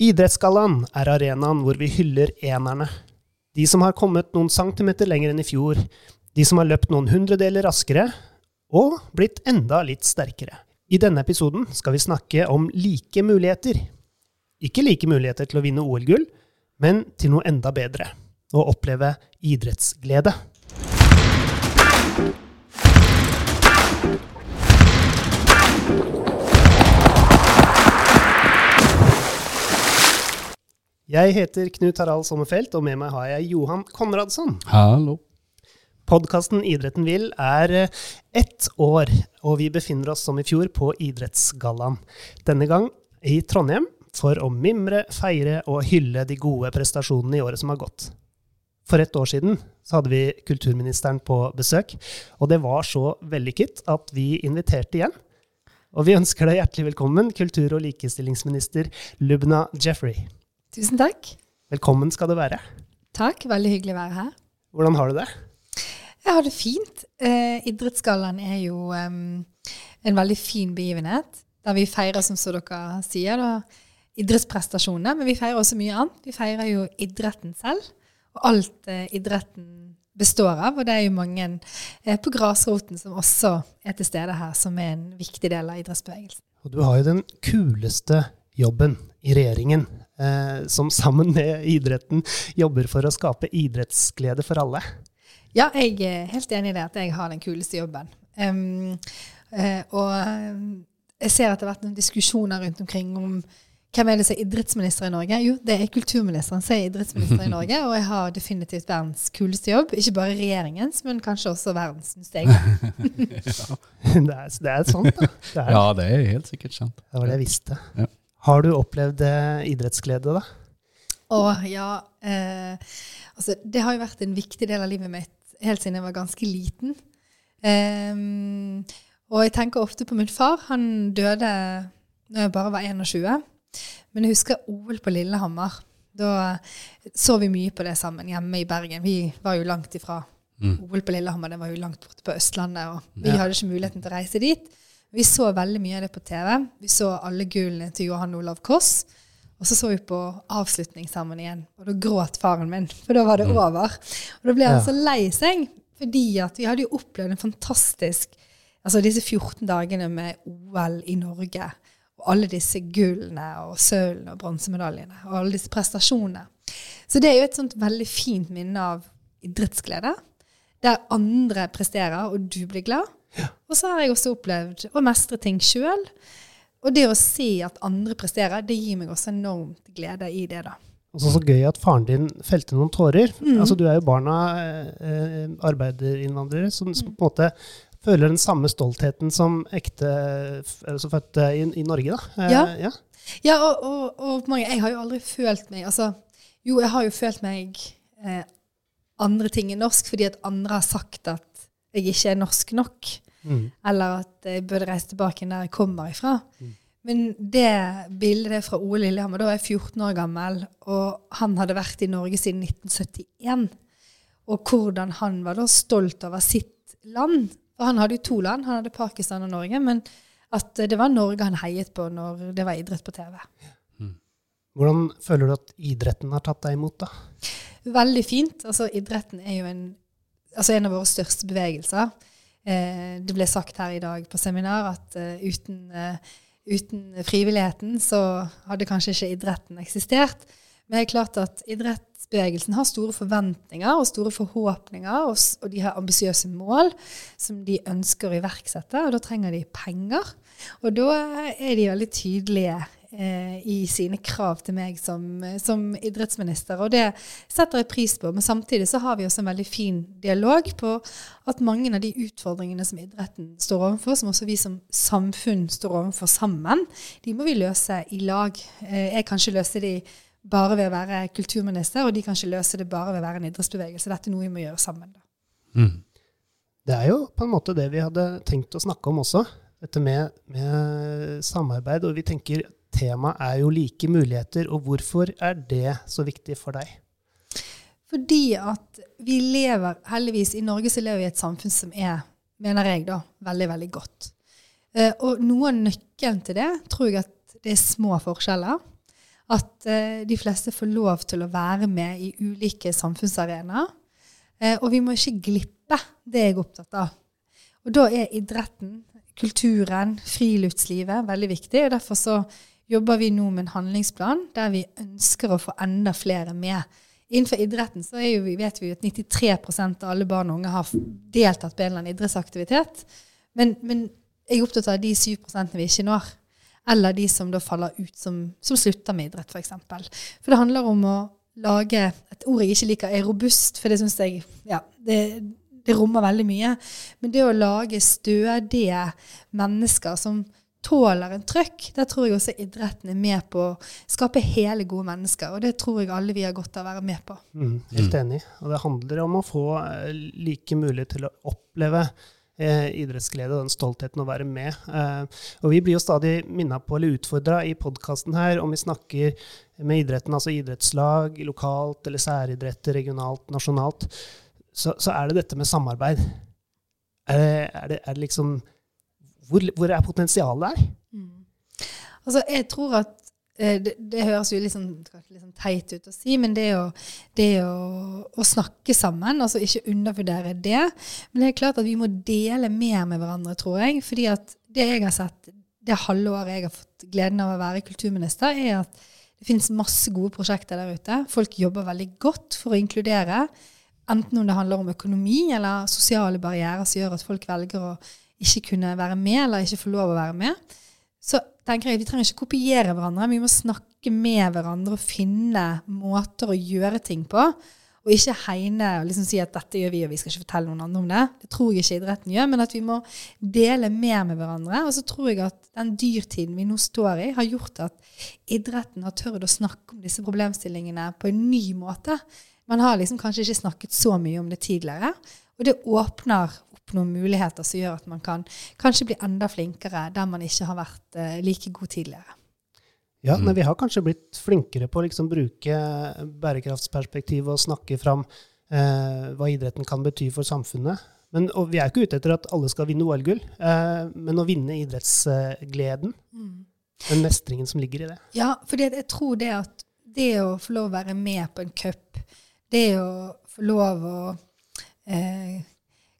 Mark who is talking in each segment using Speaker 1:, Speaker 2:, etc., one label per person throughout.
Speaker 1: Idrettsgallaen er arenaen hvor vi hyller enerne. De som har kommet noen centimeter lenger enn i fjor. De som har løpt noen hundredeler raskere. Og blitt enda litt sterkere. I denne episoden skal vi snakke om like muligheter. Ikke like muligheter til å vinne OL-gull, men til noe enda bedre. Å oppleve idrettsglede. Jeg heter Knut Harald Sommerfelt, og med meg har jeg Johan Konradsson.
Speaker 2: Hallo.
Speaker 1: Podkasten Idretten vil er eh, ett år, og vi befinner oss som i fjor på Idrettsgallaen. Denne gang i Trondheim for å mimre, feire og hylle de gode prestasjonene i året som har gått. For et år siden så hadde vi kulturministeren på besøk, og det var så vellykket at vi inviterte igjen. Og vi ønsker deg hjertelig velkommen, kultur- og likestillingsminister Lubna Jeffrey.
Speaker 3: Tusen takk.
Speaker 1: Velkommen skal du være.
Speaker 3: Takk, veldig hyggelig å være her.
Speaker 1: Hvordan har du det?
Speaker 3: Jeg har det fint. Eh, Idrettsgallaen er jo um, en veldig fin begivenhet, der vi feirer, som så dere sier, da, idrettsprestasjonene. Men vi feirer også mye annet. Vi feirer jo idretten selv, og alt eh, idretten består av. Og det er jo mange eh, på grasroten som også er til stede her, som er en viktig del av idrettsbevegelsen.
Speaker 1: Og du har jo den kuleste jobben i regjeringen, som sammen med idretten jobber for å skape idrettsglede for alle.
Speaker 3: Ja, jeg er helt enig i det, at jeg har den kuleste jobben. Um, uh, og jeg ser at det har vært noen diskusjoner rundt omkring om hvem er det som er idrettsminister i Norge? Jo, det er kulturministeren som er idrettsminister i Norge. Og jeg har definitivt verdens kuleste jobb. Ikke bare regjeringens, men kanskje også verdens, syns jeg.
Speaker 1: ja. det, er, det er sant, da.
Speaker 2: Det er, ja, det er helt sikkert sant.
Speaker 1: Det var det jeg visste.
Speaker 2: Ja.
Speaker 1: Har du opplevd eh, idrettsglede, da?
Speaker 3: Å ja. Eh, altså, det har jo vært en viktig del av livet mitt helt siden jeg var ganske liten. Eh, og jeg tenker ofte på min far. Han døde da jeg bare var 21. Men jeg husker OL på Lillehammer. Da så vi mye på det sammen hjemme i Bergen. Vi var jo langt ifra mm. OL på Lillehammer. Det var jo langt borte på Østlandet, og vi ja. hadde ikke muligheten til å reise dit. Vi så veldig mye av det på TV. Vi så alle gullene til Johan Olav Koss. Og så så vi på avslutning sammen igjen, og da gråt faren min, for da var det mm. over. Og da ble han så lei seg, fordi at vi hadde jo opplevd en fantastisk Altså disse 14 dagene med OL i Norge, og alle disse gullene og sølvene og bronsemedaljene. og alle disse prestasjonene. Så det er jo et sånt veldig fint minne av idrettsglede, der andre presterer, og du blir glad. Og så har jeg også opplevd å mestre ting sjøl. Og det å se at andre presterer, det gir meg også enormt glede i det, da.
Speaker 1: Og så gøy at faren din felte noen tårer. Mm. Altså, du er jo barna eh, arbeiderinnvandrere som, som, på en måte føler den samme stoltheten som ekte altså fødte i, i, Norge, da.
Speaker 3: Eh, ja, ja. ja og, og, og, mange, jeg har jo aldri følt meg altså, Jo, jeg har jo følt meg eh, andre ting enn norsk fordi at andre har sagt at jeg ikke er norsk nok. Mm. Eller at jeg burde reise tilbake der jeg kommer ifra. Mm. Men det bildet er fra Ole Lillehammer. Da var jeg 14 år gammel, og han hadde vært i Norge siden 1971. Og hvordan han var da stolt over sitt land. For han hadde jo to land. Han hadde Pakistan og Norge. Men at det var Norge han heiet på når det var idrett på TV.
Speaker 1: Mm. Hvordan føler du at idretten har tatt deg imot, da?
Speaker 3: Veldig fint. Altså, idretten er jo en, altså en av våre største bevegelser. Eh, det ble sagt her i dag på seminar at uh, uten, uh, uten, frivilligheten så hadde kanskje ikke idretten eksistert. Men det er klart at idrettsbevegelsen har store forventninger og store forhåpninger, og, og de har ambisiøse mål som de ønsker å iverksette, og da trenger de penger. Og da er de veldig tydelige eh, i sine krav til meg som, som, idrettsminister. Og det setter jeg pris på. Men samtidig så har vi også en veldig fin dialog på at mange av de utfordringene som idretten står overfor, som også vi som samfunn står overfor sammen, de må vi løse i lag. Eh, jeg kan ikke løse de bare ved å være kulturminister, og de kan ikke løse det bare ved å være en idrettsbevegelse. Dette er noe vi må gjøre sammen. da. Mm.
Speaker 1: Det er jo på en måte det vi hadde tenkt å snakke om også. Dette med, med samarbeid. Og vi tenker temaet er jo like muligheter. Og hvorfor er det så viktig for deg?
Speaker 3: Fordi at vi lever, heldigvis i Norge så lever vi i et samfunn som er, mener jeg da, veldig, veldig godt. Uh, og noe av nøkkelen til det tror jeg at det er små forskjeller. At eh, de fleste får lov til å være med i ulike samfunnsarenaer. Eh, og vi må ikke glippe. Det jeg er opptatt av. Og da er idretten, kulturen, friluftslivet veldig viktig. og Derfor så jobber vi nå med en handlingsplan der vi ønsker å få enda flere med. Innenfor idretten så jo, vet vi at 93% av alle barn og unge har deltatt på en eller annen idrettsaktivitet. Men, men jeg er opptatt av de 7% vi ikke når. Eller de som da faller ut, som, som slutter med idrett, f.eks. For, for det handler om å lage Et ord jeg ikke liker, er robust, for det syns jeg ja, det, det rommer veldig mye. Men det å lage stødige mennesker som tåler en trøkk, der tror jeg også idretten er med på å skape hele, gode mennesker. Og det tror jeg alle vi har godt av å være med på.
Speaker 1: Mm, helt enig. Og det handler om å få eh, like mulighet til å oppleve eh, idrettsglede og den stoltheten å være med. Eh, og vi blir jo stadig minna på eller utfordra i podkasten her om vi snakker med idretten, altså idrettslag lokalt eller særidretter regionalt, nasjonalt, så, så er det dette med samarbeid. Er det, er det, er det liksom hvor, hvor, er potensialet der? Mm.
Speaker 3: Altså, jeg tror at eh, det, det, høres jo litt sånn, teit ut å si, men det, å, det å, å, snakke sammen, altså ikke undervurdere det Men det er klart at vi må dele mer med hverandre, tror jeg. fordi at det jeg har sett det halve året jeg har fått gleden av å være kulturminister, er at det finnes masse gode prosjekter der ute. Folk jobber veldig godt for å inkludere. Enten om det handler om økonomi eller sosiale barrierer som gjør at folk velger å ikke kunne være med, eller ikke få lov å være med, så tenker jeg at vi trenger ikke kopiere hverandre. Vi må snakke med hverandre og finne måter å gjøre ting på. Og ikke hegne og liksom si at dette gjør vi, og vi skal ikke fortelle noen andre om det. Det tror jeg ikke idretten gjør, men at vi må dele mer med hverandre. Og så tror jeg at den dyrtiden vi nå står i, har gjort at idretten har tørt å snakke om disse problemstillingene på en ny måte. Man har liksom kanskje ikke snakket så mye om det tidligere. Og det åpner opp noen muligheter som gjør at man kan kanskje bli enda flinkere der man ikke har vært uh, like god tidligere.
Speaker 1: Ja, mm. men vi har kanskje blitt flinkere på å liksom bruke bærekraftsperspektivet og snakke fram eh, hva idretten kan bety for samfunnet. Men, og vi er ikke ute etter at alle skal vinne OL-gull, eh, men å vinne idrettsgleden. Mm. Den mestringen som ligger i det.
Speaker 3: Ja, for jeg tror det at det å få lov å være med på en cup, det å få lov å eh,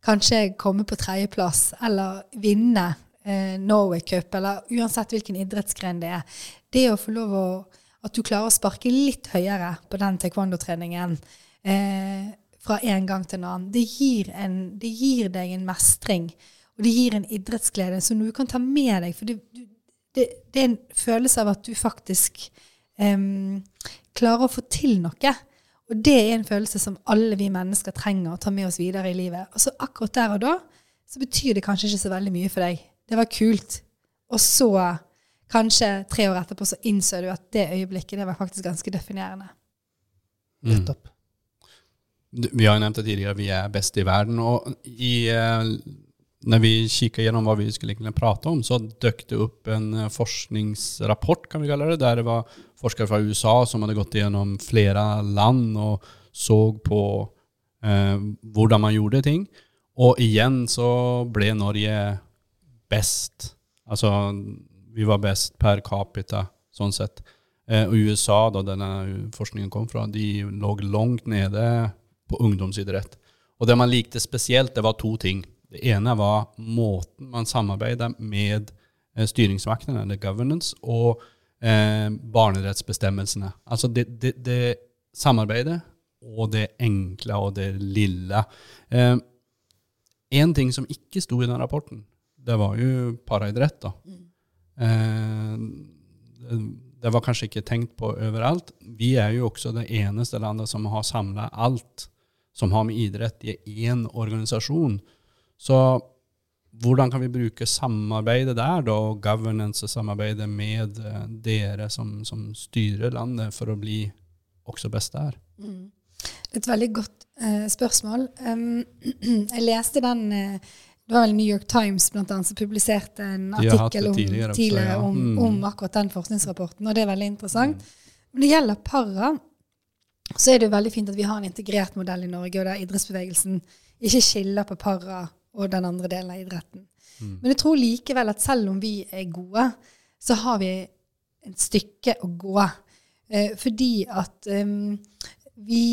Speaker 3: kanskje komme på tredjeplass eller vinne eh, Norway Cup, eller uansett hvilken idrettsgren det er. Det å få lov å At du klarer å sparke litt høyere på den taekwondo-treningen eh, fra en gang til en annen, det gir, en, det gir, deg en mestring. Og det gir en idrettsglede som du kan ta med deg. For det, det, det er en følelse av at du faktisk eh, klarer å få til noe. Og det er en følelse som alle vi mennesker trenger å ta med oss videre i livet. Og så akkurat der og da så betyr det kanskje ikke så veldig mye for deg. Det var kult. Og så, kanskje tre år etterpå, så innså du at det øyeblikket det var faktisk ganske definerende.
Speaker 2: Mm. Nettopp. Vi har jo nevnt det tidligere, vi er best i verden. Og i, når vi kikket gjennom hva vi skulle egentligen prate om, så dök det opp en eh, forskningsrapport, kan vi kalle det, der det var forskere fra USA som hadde gått gjennom flere land og såg på eh, hvordan man gjorde ting. Og igjen så ble Norge bäst. Altså, vi var bäst per capita, sånn sett. Eh, og USA, da denne forskningen kom fra, de låg langt nede på ungdomsidrett. Og det man likte speciellt det var to ting. Det ene var måten man samarbeidet med eh, styringsmaktene, eller governance, og eh, barnerettsbestemmelsene. Altså det, det, det, samarbeidet og det enkle og det lille. Eh, en ting som ikke sto i den rapporten, det var jo paraidrett. da. Eh, det var kanskje ikke tenkt på overalt. Vi er jo også det eneste landet som har samla alt som har med idrett i én organisasjon. Så hvordan kan vi bruke samarbeidet der, da, og governance-samarbeidet med uh, dere som, som, styrer landet, for å bli også best der? Mm.
Speaker 3: Et veldig godt uh, spørsmål. Um, jeg leste den uh, Det var vel New York Times blant annet, som publiserte en artikkel om, tidligere, tidligere om, mm. om, akkurat den forskningsrapporten, og det er veldig interessant. Mm. Når det gjelder para, så er det jo veldig fint at vi har en integrert modell i Norge, og der idrettsbevegelsen ikke skiller på para og den andre delen av idretten. Mm. Men jeg tror likevel at selv om vi er gode, så har vi et stykke å gå. Eh, fordi at um, vi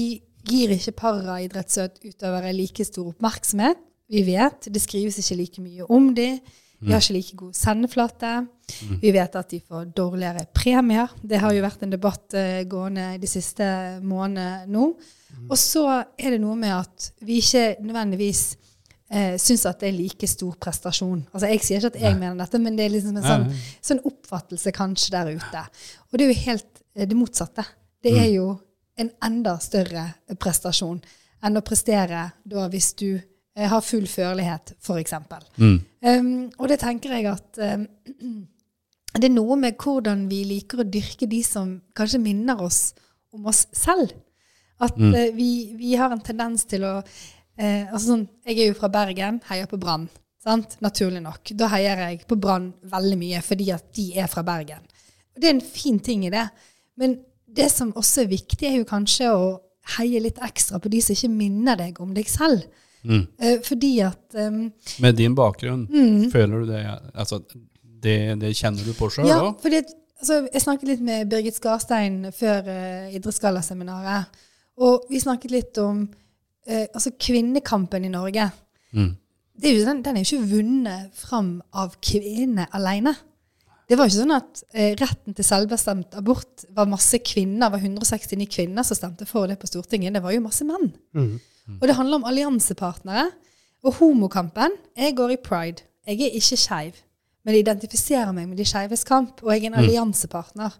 Speaker 3: gir ikke paraidrettsutøvere like stor oppmerksomhet. Vi vet det skrives ikke like mye om dem. De har ikke like god sendeflate. Mm. Vi vet at de får dårligere premier. Det har jo vært en debatt uh, gående de siste månedene nå. Mm. Og så er det noe med at vi ikke nødvendigvis uh, syns at det er like stor prestasjon. Altså Jeg sier ikke at jeg Nei. mener dette, men det er liksom en sånn, sånn, oppfattelse kanskje der ute. Og det er jo helt uh, det motsatte. Det er mm. jo en enda større prestasjon enn å prestere da hvis du eh, har full førlighet, f.eks. Mm. Um, og det tenker jeg at um, det er noe med hvordan vi liker å dyrke de som kanskje minner oss om oss selv. At mm. uh, vi, vi, har en tendens til å uh, altså sånn, Jeg er jo fra Bergen, heier på Brann. Naturlig nok. Da heier jeg på Brann veldig mye fordi at de er fra Bergen. Og det er en fin ting i det. Men det som også er viktig, er jo kanskje å heie litt ekstra på de som ikke minner deg om deg selv. Mm. Eh, fordi at um,
Speaker 2: Med din bakgrunn, mm. føler du det altså, det, det, kjenner du på sjøl
Speaker 3: ja, fordi at, altså, jeg snakket litt med Birgit Skarstein før uh, idrettsgallaseminaret. Og vi snakket litt om uh, altså kvinnekampen i Norge. Mm. Er jo, den, den, er jo ikke vunnet fram av kvinner alene. Det var ikke sånn at eh, retten til selvbestemt abort var masse kvinner, var 169 kvinner som stemte for det på Stortinget. Det var jo masse menn. Mm. Mm. Og det handler om alliansepartnere. Og homokampen Jeg går i pride. Jeg er ikke skeiv, men jeg identifiserer meg med de skeives kamp, og jeg er en mm. alliansepartner.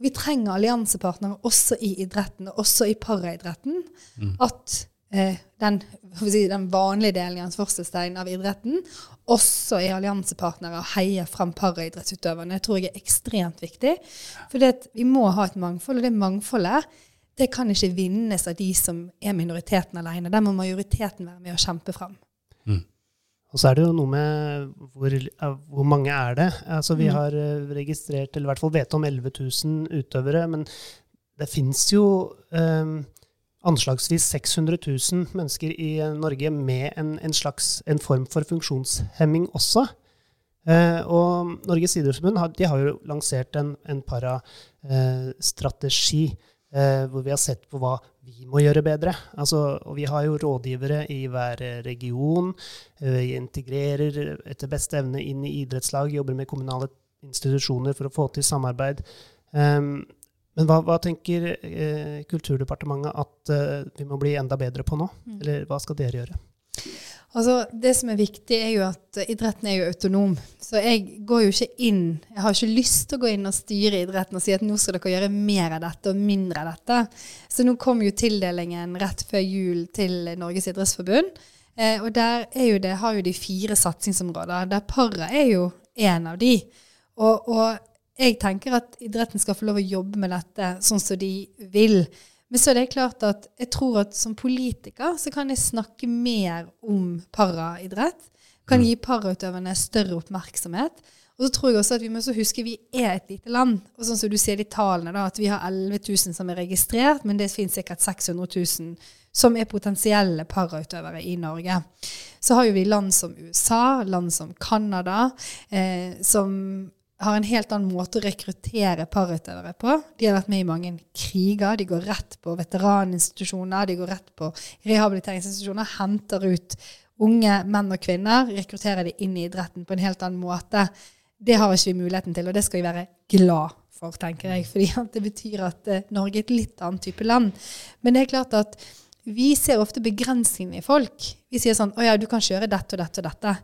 Speaker 3: Vi trenger alliansepartnere også i idretten, og også i paraidretten. Mm. At eh, den, si, den, vanlige delen i anførselstegn av idretten også er alliansepartnere og heier fram paraidrettsutøverne. Det tror jeg er ekstremt viktig. For vi må ha et mangfold, og det mangfoldet det kan ikke vinnes av de som er minoriteten alene. Der må majoriteten være med å kjempe fram. Mm.
Speaker 1: Og så er det jo noe med hvor, hvor mange er det? Altså Vi mm. har eh, registrert, eller i hvert fall vet om 11 000 utøvere. Men det fins jo um, anslagsvis 600 000 mennesker i Norge med en, en slags en form for funksjonshemming også. Eh, og Norges idrettsforbund har, har jo lansert en, en parastrategi eh, hvor vi har sett på hva vi må gjøre bedre. Altså, og vi har jo rådgivere i hver region. Eh, vi integrerer etter beste evne inn i idrettslag, jobber med kommunale institusjoner for å få til samarbeid. Um, men hva, hva tenker eh, Kulturdepartementet at eh, vi må bli enda bedre på nå? Mm. Eller hva skal dere gjøre?
Speaker 3: Altså, Det som er viktig, er jo at idretten er jo autonom. Så jeg går jo ikke inn Jeg har ikke lyst til å gå inn og styre idretten og si at nå skal dere gjøre mer av dette og mindre av dette. Så nå kom jo tildelingen rett før jul til Norges idrettsforbund. Eh, og der jo det, har jo de fire satsingsområder. Der para er jo en av de. Og, og jeg tenker at idretten skal få lov å jobbe med dette sånn som de vil. Men så er det klart at jeg tror at som politiker så kan jeg snakke mer om paraidrett. Kan mm. gi parautøverne større oppmerksomhet. Og så tror jeg også at vi må huske vi er et lite land. Og sånn som du ser de tallene, da, at vi har 11 000 som er registrert, men det finnes sikkert 600 000 som er potensielle parautøvere i Norge. Så har jo vi land som USA, land som Canada, eh, som har en helt annen måte å rekruttere parutøvere på. De har vært med i mange kriger. De går rett på veteraninstitusjoner, de går rett på rehabiliteringsinstitusjoner, henter ut unge menn og kvinner, rekrutterer de inn i idretten på en helt annen måte. Det har ikke vi muligheten til, og det skal vi være glad for, tenker jeg. fordi det betyr at uh, Norge er et litt annet type land. Men det er klart at vi ser ofte begrensningene i folk. Vi sier sånn 'Å ja, du kan kjøre dette og dette og dette'.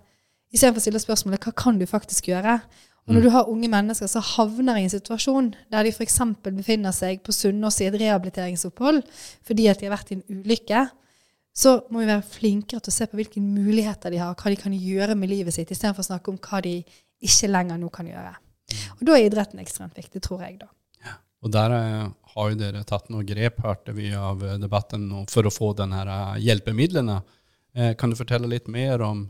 Speaker 3: Istedenfor å stille spørsmålet 'Hva kan du faktisk gjøre?' Og når mm. du har unge mennesker som havner i en situasjon der de f.eks. befinner seg på Sunnaas i et rehabiliteringsopphold fordi at de har vært i en ulykke, så må vi være flinkere til å se på hvilke muligheter de har, hva de kan gjøre med livet sitt, istedenfor å snakke om hva de ikke lenger nå kan gjøre. Mm. Og da er idretten ekstremt viktig, tror jeg, da.
Speaker 2: Ja. Og der eh, har jo dere tatt noen grep, hørte vi av eh, debatten, for å få denne eh, hjelpemidlene. kan du fortelle litt mer om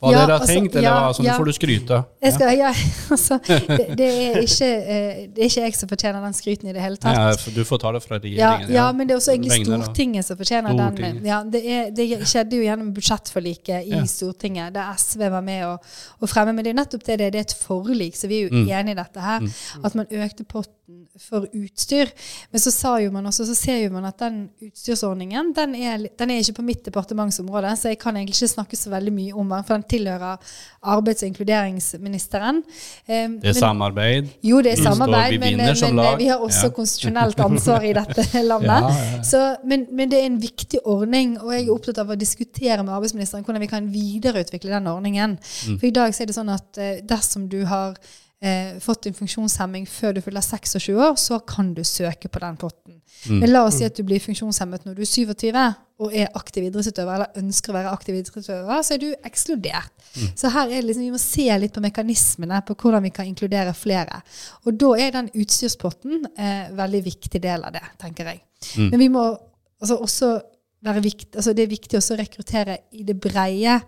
Speaker 2: Hva
Speaker 3: Ja,
Speaker 2: dere har
Speaker 3: altså,
Speaker 2: tenkt, eller
Speaker 3: ja,
Speaker 2: hva? Så nå
Speaker 3: ja.
Speaker 2: får du skryte.
Speaker 3: Skal, ja, altså, det, det, er ikke, eh, det er ikke jeg som fortjener den skryten i det hele tatt.
Speaker 2: ja, du får ta det fra regjeringen.
Speaker 3: ja, men det er også egentlig Stortinget som fortjener den.
Speaker 2: Stortinget.
Speaker 3: Ja, det, er, det skjedde jo gjennom budsjettforliket i. Stortinget, der SV var med å, å fremme. Men det er nettopp det det er. Et forlik, så vi er jo
Speaker 2: Mm.
Speaker 3: enige i dette her. At man økte potten for utstyr. Men så sa jo man også, så ser jo man at den utstyrsordningen den er, den er ikke på mitt departementsområde, så jeg kan egentlig ikke snakke så veldig mye om den, for den tilhører arbeids- og inkluderingsministeren. Eh,
Speaker 2: Det er
Speaker 3: men-
Speaker 2: samarbeid.
Speaker 3: jo, det er samarbeid,
Speaker 2: vi
Speaker 3: men, men,
Speaker 2: men
Speaker 3: vi har også
Speaker 2: Ja.
Speaker 3: konstitusjonelt ansvar i dette landet.
Speaker 2: Ja, ja.
Speaker 3: Så, men, men det er en viktig ordning, og jeg er opptatt av å diskutere med arbeidsministeren hvordan vi kan videreutvikle den ordningen.
Speaker 2: Mm.
Speaker 3: For i dag så er det sånn at eh, dersom du har eh, fått en funksjonshemming før du fyller 26 år, så kan du søke på den potten.
Speaker 2: Mm.
Speaker 3: Men la oss si at du blir funksjonshemmet når du er 27 og er aktiv idrettsutøver, eller ønsker å være aktiv idrettsutøver, så er du ekskludert.
Speaker 2: Mm.
Speaker 3: Så her er det liksom, vi må se litt på mekanismene på hvordan vi kan inkludere flere. Og da er den utstyrspotten eh, veldig viktig del av det, tenker jeg.
Speaker 2: Mm.
Speaker 3: Men vi må altså, også vikt, altså det er viktig også å rekruttere i det breie.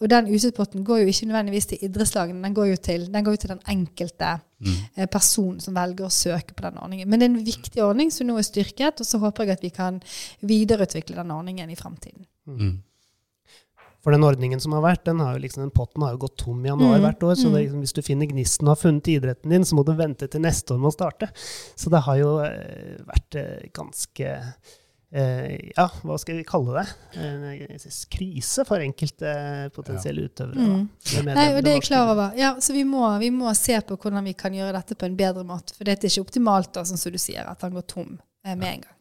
Speaker 3: Og den utstyrspotten går jo ikke nødvendigvis til idrettslagene, den går jo til den, går jo til den enkelte
Speaker 2: Mm.
Speaker 3: eh, person som velger å søke på den ordningen. Men det er en viktig ordning som nå er styrket, og så håper jeg at vi kan videreutvikle den ordningen i framtiden.
Speaker 2: Mm.
Speaker 1: For den ordningen som har vært, den, har jo liksom, den potten har jo gått tom i januar
Speaker 3: Mm,
Speaker 1: hvert år. Så
Speaker 3: mm.
Speaker 1: det, liksom, hvis du finner gnisten og har funnet idretten din, så må du vente til neste år med å starte. Så det har jo eh, vært eh, ganske Ja, hva skal vi kalle det? En krise for enkelte potensielle utøvere.
Speaker 3: Mm. Nei, og det er jeg klar over. Ja, så vi må, vi må se på hvordan vi kan gjøre dette på en bedre måte. For det er ikke optimalt, da, sånn som du sier, at han går tom eh, med en gang.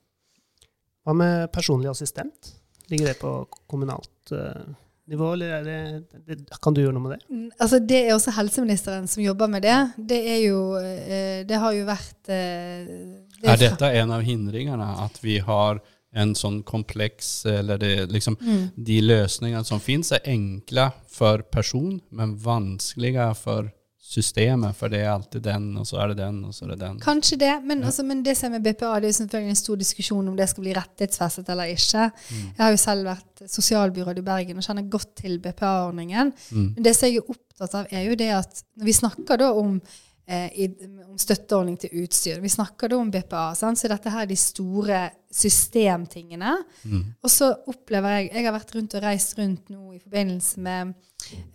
Speaker 1: Hva med personlig assistent? Ligger det på kommunalt eh, nivå, eller er det, det, kan du gjøre noe med det?
Speaker 3: Mm, Altså, det er også helseministeren som jobber med det. Det er jo eh, Det har jo vært eh, det
Speaker 2: Er dette en av hindringene? At vi har en sånn kompleks Eller det, liksom,
Speaker 3: Mm.
Speaker 2: de løsningene som finnes, er enkle for person, men vanskelige for systemet. For det er alltid den, og så er det den, og så er det den.
Speaker 3: Kanskje det, men, altså, men det som er med BPA, det er jo selvfølgelig en stor diskusjon om det skal bli rettighetsfestet eller ikke.
Speaker 2: Mm.
Speaker 3: Jeg har jo selv vært sosialbyråd i Bergen og kjenner godt til BPA-ordningen.
Speaker 2: Mm.
Speaker 3: Men det som jeg er opptatt av, er jo det at når vi snakker da om, i, om støtteordning til utstyr, vi snakker da om BPA, sant? så dette her er de store systemtingene.
Speaker 2: Mm.
Speaker 3: Og så opplever jeg Jeg har vært rundt og reist rundt nå i forbindelse med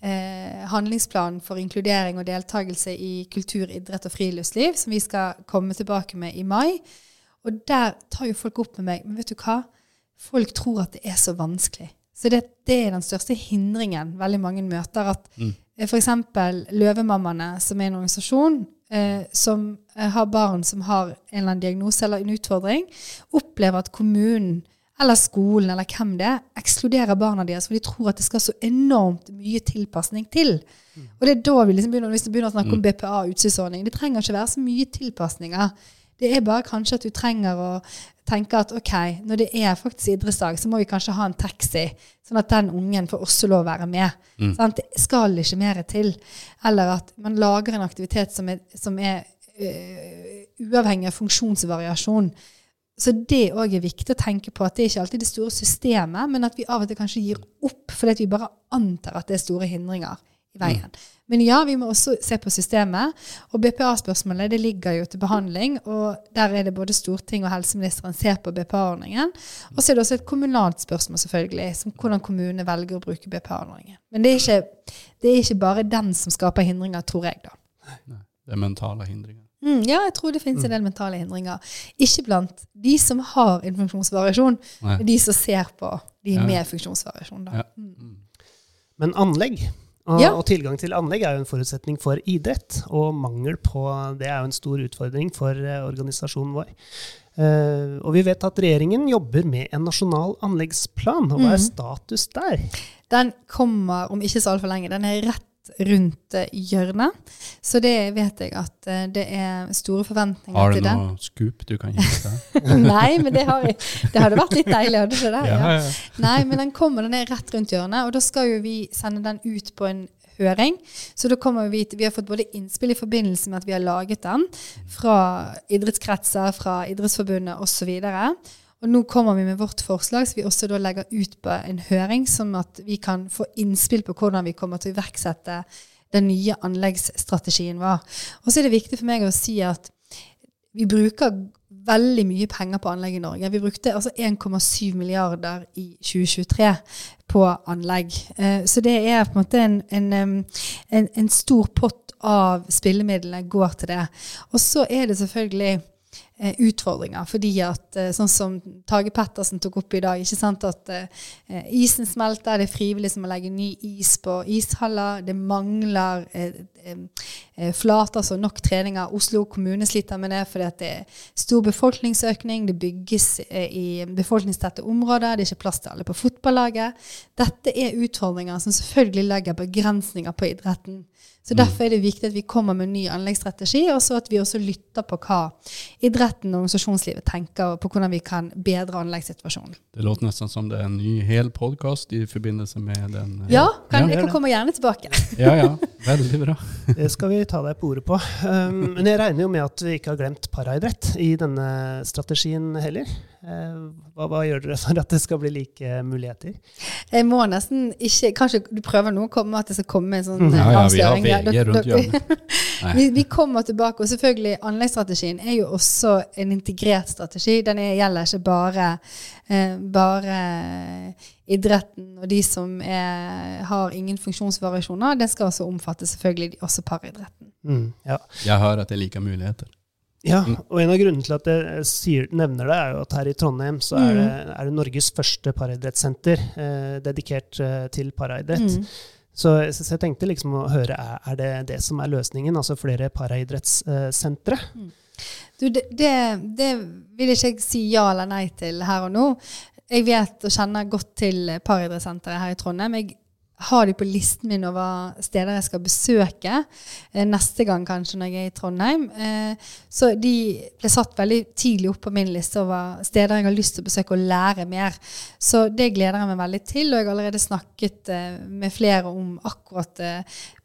Speaker 3: eh, handlingsplanen for inkludering og deltakelse i kultur, idrett og friluftsliv, som vi skal komme tilbake med i mai. Og der tar jo folk opp med meg Men vet du hva? Folk tror at det er så vanskelig. Så det, det er den største hindringen veldig mange møter. At
Speaker 2: Mm.
Speaker 3: eh, f.eks. Løvemammaene, som er en organisasjon eh, som eh, har barn som har en eller annen diagnose eller en utfordring, opplever at kommunen eller skolen eller hvem det er, ekskluderer barna deres, for de tror at det skal så enormt mye tilpasning til. Og det er da vi liksom begynner, hvis vi begynner å snakke om BPA-utstyrsordning. Det trenger ikke være så mye tilpasninger. Det er bare kanskje at du trenger å tenke at ok, når det er faktisk idrettsdag, så må vi kanskje ha en taxi, sånn at den ungen får også lov å være med.
Speaker 2: Mm.
Speaker 3: Sant? Det skal ikke mer til. Eller at man lager en aktivitet som er, som er øh, uavhengig av funksjonsvariasjon. Så det òg er viktig å tenke på at det er ikke alltid det store systemet, men at vi av og til kanskje gir opp fordi at vi bare antar at det er store hindringer i veien. Men ja, vi må også se på systemet. Og BPA-spørsmålet det ligger jo til behandling. Og der er det både Stortinget og helseministeren ser på BPA-ordningen. Og så er det også et kommunalt spørsmål, selvfølgelig, som hvordan kommunene velger å bruke BPA-ordningen. Men det er, ikke, det er ikke bare den som skaper hindringer, tror jeg, da.
Speaker 2: Det er mentale hindringer.
Speaker 3: Mm, ja, jeg tror det finnes en del mentale hindringer. Ikke blant de som har en funksjonsvariasjon, men de som ser på de
Speaker 2: Ja.
Speaker 3: med funksjonsvariasjon. Da.
Speaker 2: Ja.
Speaker 3: Mm.
Speaker 1: Men anlegg, og,
Speaker 3: Ja.
Speaker 1: og tilgang til anlegg er jo en forutsetning for idrett. Og mangel på det er jo en stor utfordring for eh, organisasjonen vår. Uh, og vi vet at regjeringen jobber med en nasjonal anleggsplan. Og hva er
Speaker 3: Mhm.
Speaker 1: status der?
Speaker 3: Den kommer om ikke så altfor lenge. Den er rett rundt eh, hjørnet. Så det vet jeg at eh, det er store forventninger
Speaker 2: Har du noe skup du kan gi oss?
Speaker 3: Nei, men det, har det hadde vært litt deilig, hadde ikke det?
Speaker 2: Ja, ja.
Speaker 3: Nei, men den kommer, den er rett rundt hjørnet, og da skal jo vi sende den ut på en høring. Så da kommer vi til, vi har fått både innspill i forbindelse med at vi har laget den, fra idrettskretser, fra Idrettsforbundet osv. Og nå kommer vi med vårt forslag, så vi også da legger ut på en høring, sånn at vi kan få innspill på hvordan vi kommer til å iverksette den nye anleggsstrategien vår. Og så er det viktig for meg å si at vi bruker veldig mye penger på anlegg i Norge. Vi brukte altså 1,7 milliarder i 2023 på anlegg. Eh, så det er på en måte en, en, en, en stor pott av spillemidlene går til det. Og så er det selvfølgelig utfordringer. Fordi at, eh, sånn som Tage Pettersen tok opp i dag, ikke sant, at eh, isen smelter, det er frivillig som å legge ny is på ishaller, det mangler eh, eh, eh flater, altså nok treninger. Oslo kommune sliter med det fordi at det er stor befolkningsøkning, det bygges eh, i befolkningstette områder, det er ikke plass til alle på fotballaget. Dette er utfordringer som selvfølgelig legger begrensninger på idretten. Så Derfor er det viktig at vi kommer med en ny anleggsstrategi, og så at vi også lytter på hva idretten og organisasjonslivet tenker, på hvordan vi kan bedre anleggssituasjonen.
Speaker 2: Det låter nesten som det er en ny hel podkast i forbindelse med den.
Speaker 3: Ja, kan, ja. jeg kan komme gjerne tilbake.
Speaker 2: ja, ja. Veldig bra.
Speaker 1: det skal vi ta deg på ordet på. Um, men jeg regner jo med at vi ikke har glemt paraidrett i denne strategien heller. Uh, hva, hva, gjør dere for at det skal bli like muligheter?
Speaker 3: Jeg må nesten ikke Kanskje du prøver nå å komme at det skal komme en sånn ja, ja, avsløring?
Speaker 2: VG rundt hjørnet.
Speaker 3: vi, vi, kommer tilbake. Og selvfølgelig, anleggsstrategien er jo også en integrert strategi. Den er, gjelder ikke bare, eh, bare idretten og de som er, har ingen funksjonsvariasjoner. Den skal også omfatte selvfølgelig også paridretten.
Speaker 1: Mm, ja.
Speaker 2: Jeg hører at jeg liker muligheter.
Speaker 1: Ja, mm. og en av grunnene til at jeg sier, nevner det, er jo at her i Trondheim så er, det, mm. er det Norges første paraidrettssenter eh, dedikert eh, til paraidrett. Mm. Så, så, jeg tenkte liksom å høre, er, er det det som er løsningen? Altså flere paraidrettssentre? Mm.
Speaker 3: Du, det, det, det, vil ikke jeg si ja eller nei til her og nå. Jeg vet og kjenner godt til paraidrettssenteret her i Trondheim. Jeg har de på listen min over steder jeg skal besøke eh, neste gang, kanskje, når jeg er i Trondheim. Eh, så de ble satt veldig tidlig opp på min liste over steder jeg har lyst til å besøke og lære mer. Så det gleder jeg meg veldig til, og jeg har allerede snakket eh, med flere om akkurat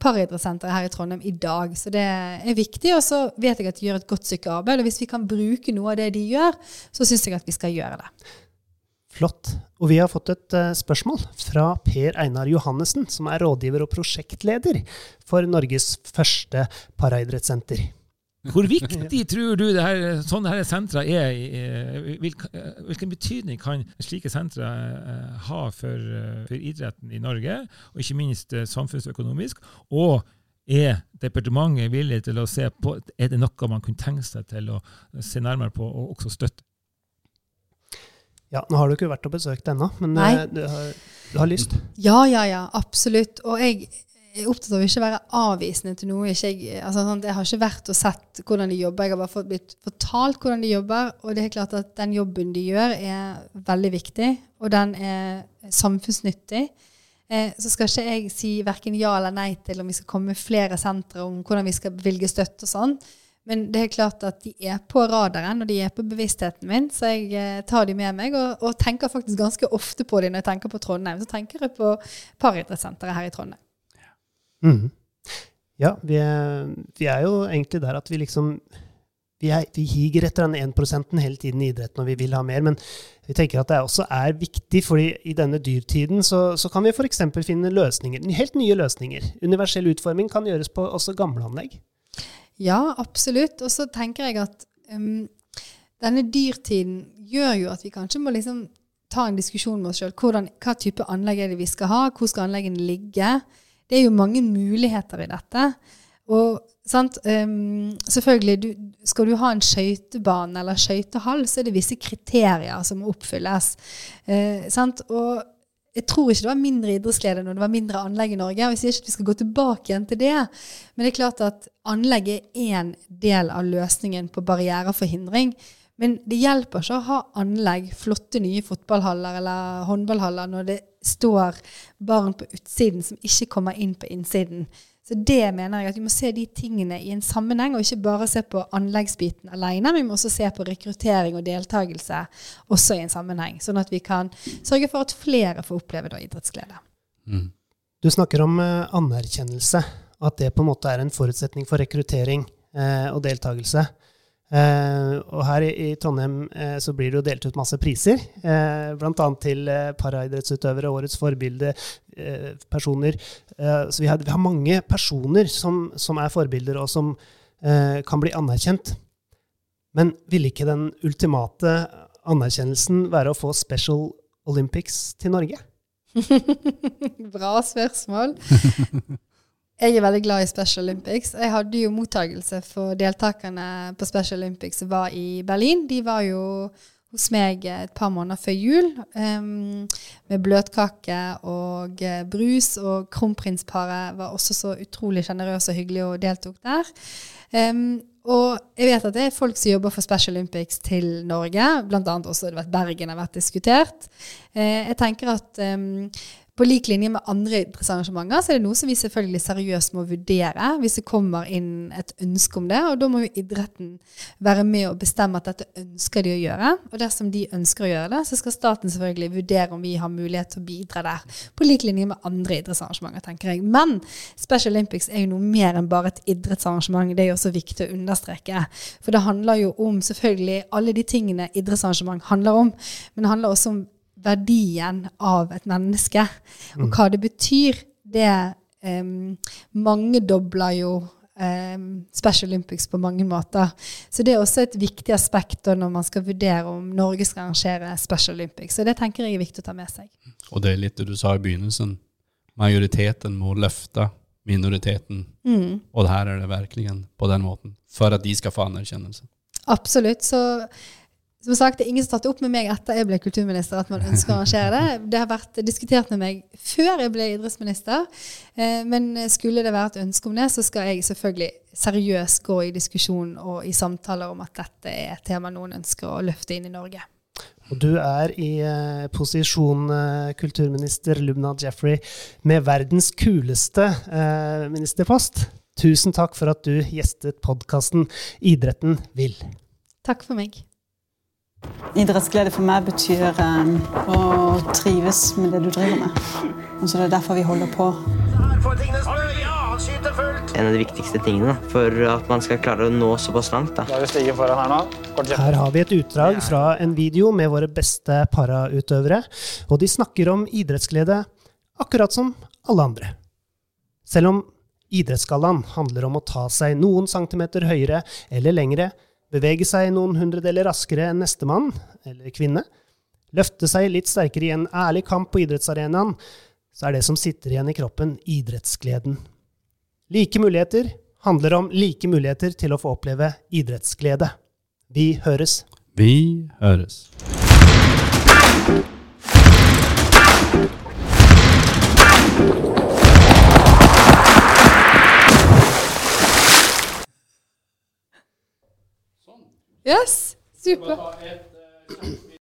Speaker 3: paridrettssenteret her i Trondheim i dag. Så det er viktig, og så vet jeg at de gjør et godt stykke arbeid. Og hvis vi kan bruke noe av det de gjør, så syns jeg at vi skal gjøre det.
Speaker 1: Flott. Og vi har fått et uh, spørsmål fra Per Einar Johannessen, som er rådgiver og prosjektleder for Norges første paraidrettssenter.
Speaker 4: Hvor viktig tror du det her, sånne her sentre er? Hvilken betydning kan slike sentre eh, ha for, eh, for, idretten i Norge, og ikke minst samfunnsøkonomisk? Og er departementet villig til å se på Er det noe man kunne tenke seg til å se nærmere på og også støtte?
Speaker 1: Ja, Nå har du ikke vært og besøkt ennå, men Nei. du, har, du, har, lyst?
Speaker 3: Ja, ja, ja. Absolutt. Og jeg er opptatt av å ikke være avvisende til noe. Jeg, altså, sånn, jeg, har ikke vært og sett hvordan de jobber, jeg har bare fått blitt fortalt hvordan de jobber. Og det er klart at den jobben de gjør, er veldig viktig, og den er samfunnsnyttig. Eh, så skal ikke jeg si verken ja eller nei til om vi skal komme med flere sentre om hvordan vi skal bevilge støtte og sånn. Men det er klart at de er på radaren, og de er på bevisstheten min. Så jeg eh, tar de med meg, og, og, tenker faktisk ganske ofte på dem når jeg tenker på Trondheim. Så tenker jeg på paridrettssenteret her i Trondheim.
Speaker 1: Mm. Ja, vi er, vi er, jo egentlig der at vi liksom vi, er, vi higer etter den 1 hele tiden i idretten, og vi vil ha mer. Men vi tenker at det også er viktig, fordi i denne dyrtiden så, så kan vi f.eks. finne løsninger, helt nye løsninger. Universell utforming kan gjøres på også gamle anlegg.
Speaker 3: Ja, absolutt. Og så tenker jeg at um, denne dyrtiden gjør jo at vi kanskje må liksom ta en diskusjon med oss sjøl. Hva type anlegg er det vi skal ha? Hvor skal anleggene ligge? Det er jo mange muligheter i dette. Og um, selvfølgelig, du, skal du ha en skøytebane eller skøytehall, så er det visse kriterier som må oppfylles. Uh, og jeg tror ikke det var mindre idrettsglede når det var mindre anlegg i Norge. og Jeg sier ikke at vi skal gå tilbake igjen til det, men det er klart at anlegg er én del av løsningen på barriereforhindring. Men det hjelper ikke å ha anlegg, flotte nye fotballhaller eller håndballhaller, når det står barn på utsiden som ikke kommer inn på innsiden. Så det mener jeg at vi må se de tingene i en sammenheng, og ikke bare se på anleggsbiten alene. Men vi må også se på rekruttering og deltakelse også i en sammenheng. Sånn at vi kan sørge for at flere får oppleve da idrettsglede.
Speaker 1: Mm. Du snakker om uh, anerkjennelse, at det på en måte er en forutsetning for rekruttering uh, og deltakelse. Uh, og her i, i Trondheim uh, så blir det jo delt ut masse priser, uh, bl.a. til uh, paraidrettsutøvere, årets forbilde, personer. så vi har, vi har, mange personer som, som, er forbilder, og som kan bli anerkjent. Men ville ikke den ultimate anerkjennelsen være å få Special Olympics til Norge?
Speaker 3: Bra spørsmål. Jeg er veldig glad i Special Olympics. Jeg hadde jo mottagelse for deltakerne på Special Olympics som var i Berlin. De var jo hos meg et par måneder før jul um, med bløtkake og uh, brus. Og kronprinsparet var også så utrolig sjenerøse og hyggelige og deltok der. Um, og jeg vet at det er folk som jobber for Special Olympics til Norge. Blant annet også det vært Bergen har vært diskutert. Uh, jeg tenker at um, på lik linje med andre idrettsarrangementer så er det noe som vi selvfølgelig seriøst må vurdere hvis det kommer inn et ønske om det. Og da må jo idretten være med og bestemme at dette ønsker de å gjøre. Og dersom de ønsker å gjøre det, så skal staten selvfølgelig vurdere om vi har mulighet til å bidra der. På lik linje med andre idrettsarrangementer, tenker jeg. Men Special Olympics er jo noe mer enn bare et idrettsarrangement. Det er jo også viktig å understreke. For det handler jo om selvfølgelig alle de tingene idrettsarrangement handler om. Men det handler også om verdien av et menneske, og mm. hva det betyr, det um, mangedobler jo um, Special Olympics på mange måter. Så det er også et viktig aspekt når man skal vurdere om Norge skal arrangere Special Olympics. Så det tenker jeg er viktig å ta med seg.
Speaker 2: Og det er litt det du sa i begynnelsen. Majoriteten må løfte minoriteten. Mm. Og her er det virkelig på den måten. For at de skal få anerkjennelse.
Speaker 3: Absolutt. Så som sagt, det er ingen som har tatt det opp med meg etter jeg ble kulturminister at man ønsker å arrangere det. Det har vært diskutert med meg før jeg ble idrettsminister. Eh, men skulle det være et ønske om det, så skal jeg selvfølgelig seriøst gå i diskusjon og i samtaler om at dette er et tema noen ønsker å løfte inn i Norge.
Speaker 1: Og du er i eh, posisjon eh, kulturminister Lubna Jeffrey med verdens kuleste uh, ministerpost. Tusen takk for at du gjestet podkasten Idretten vil.
Speaker 3: Takk for meg.
Speaker 5: Idrettsglede for meg betyr um, å trives med det du driver med. Og så Det er derfor vi holder på.
Speaker 6: En av de viktigste tingene for at man skal klare å nå såpass langt.
Speaker 1: Her har vi et utdrag fra en video med våre beste parautøvere. Og de snakker om idrettsglede akkurat som alle andre. Selv om Idrettsgallaen handler om å ta seg noen centimeter høyere eller lengre, bevege seg noen hundredeler raskere enn nestemann, eller kvinne, løfte seg litt sterkere i en ærlig kamp på idrettsarenaen, så er det som sitter igjen i kroppen, idrettsgleden. Like muligheter handler om like muligheter til å få oppleve idrettsglede. Vi høres.
Speaker 2: Vi høres.
Speaker 3: Yes, super.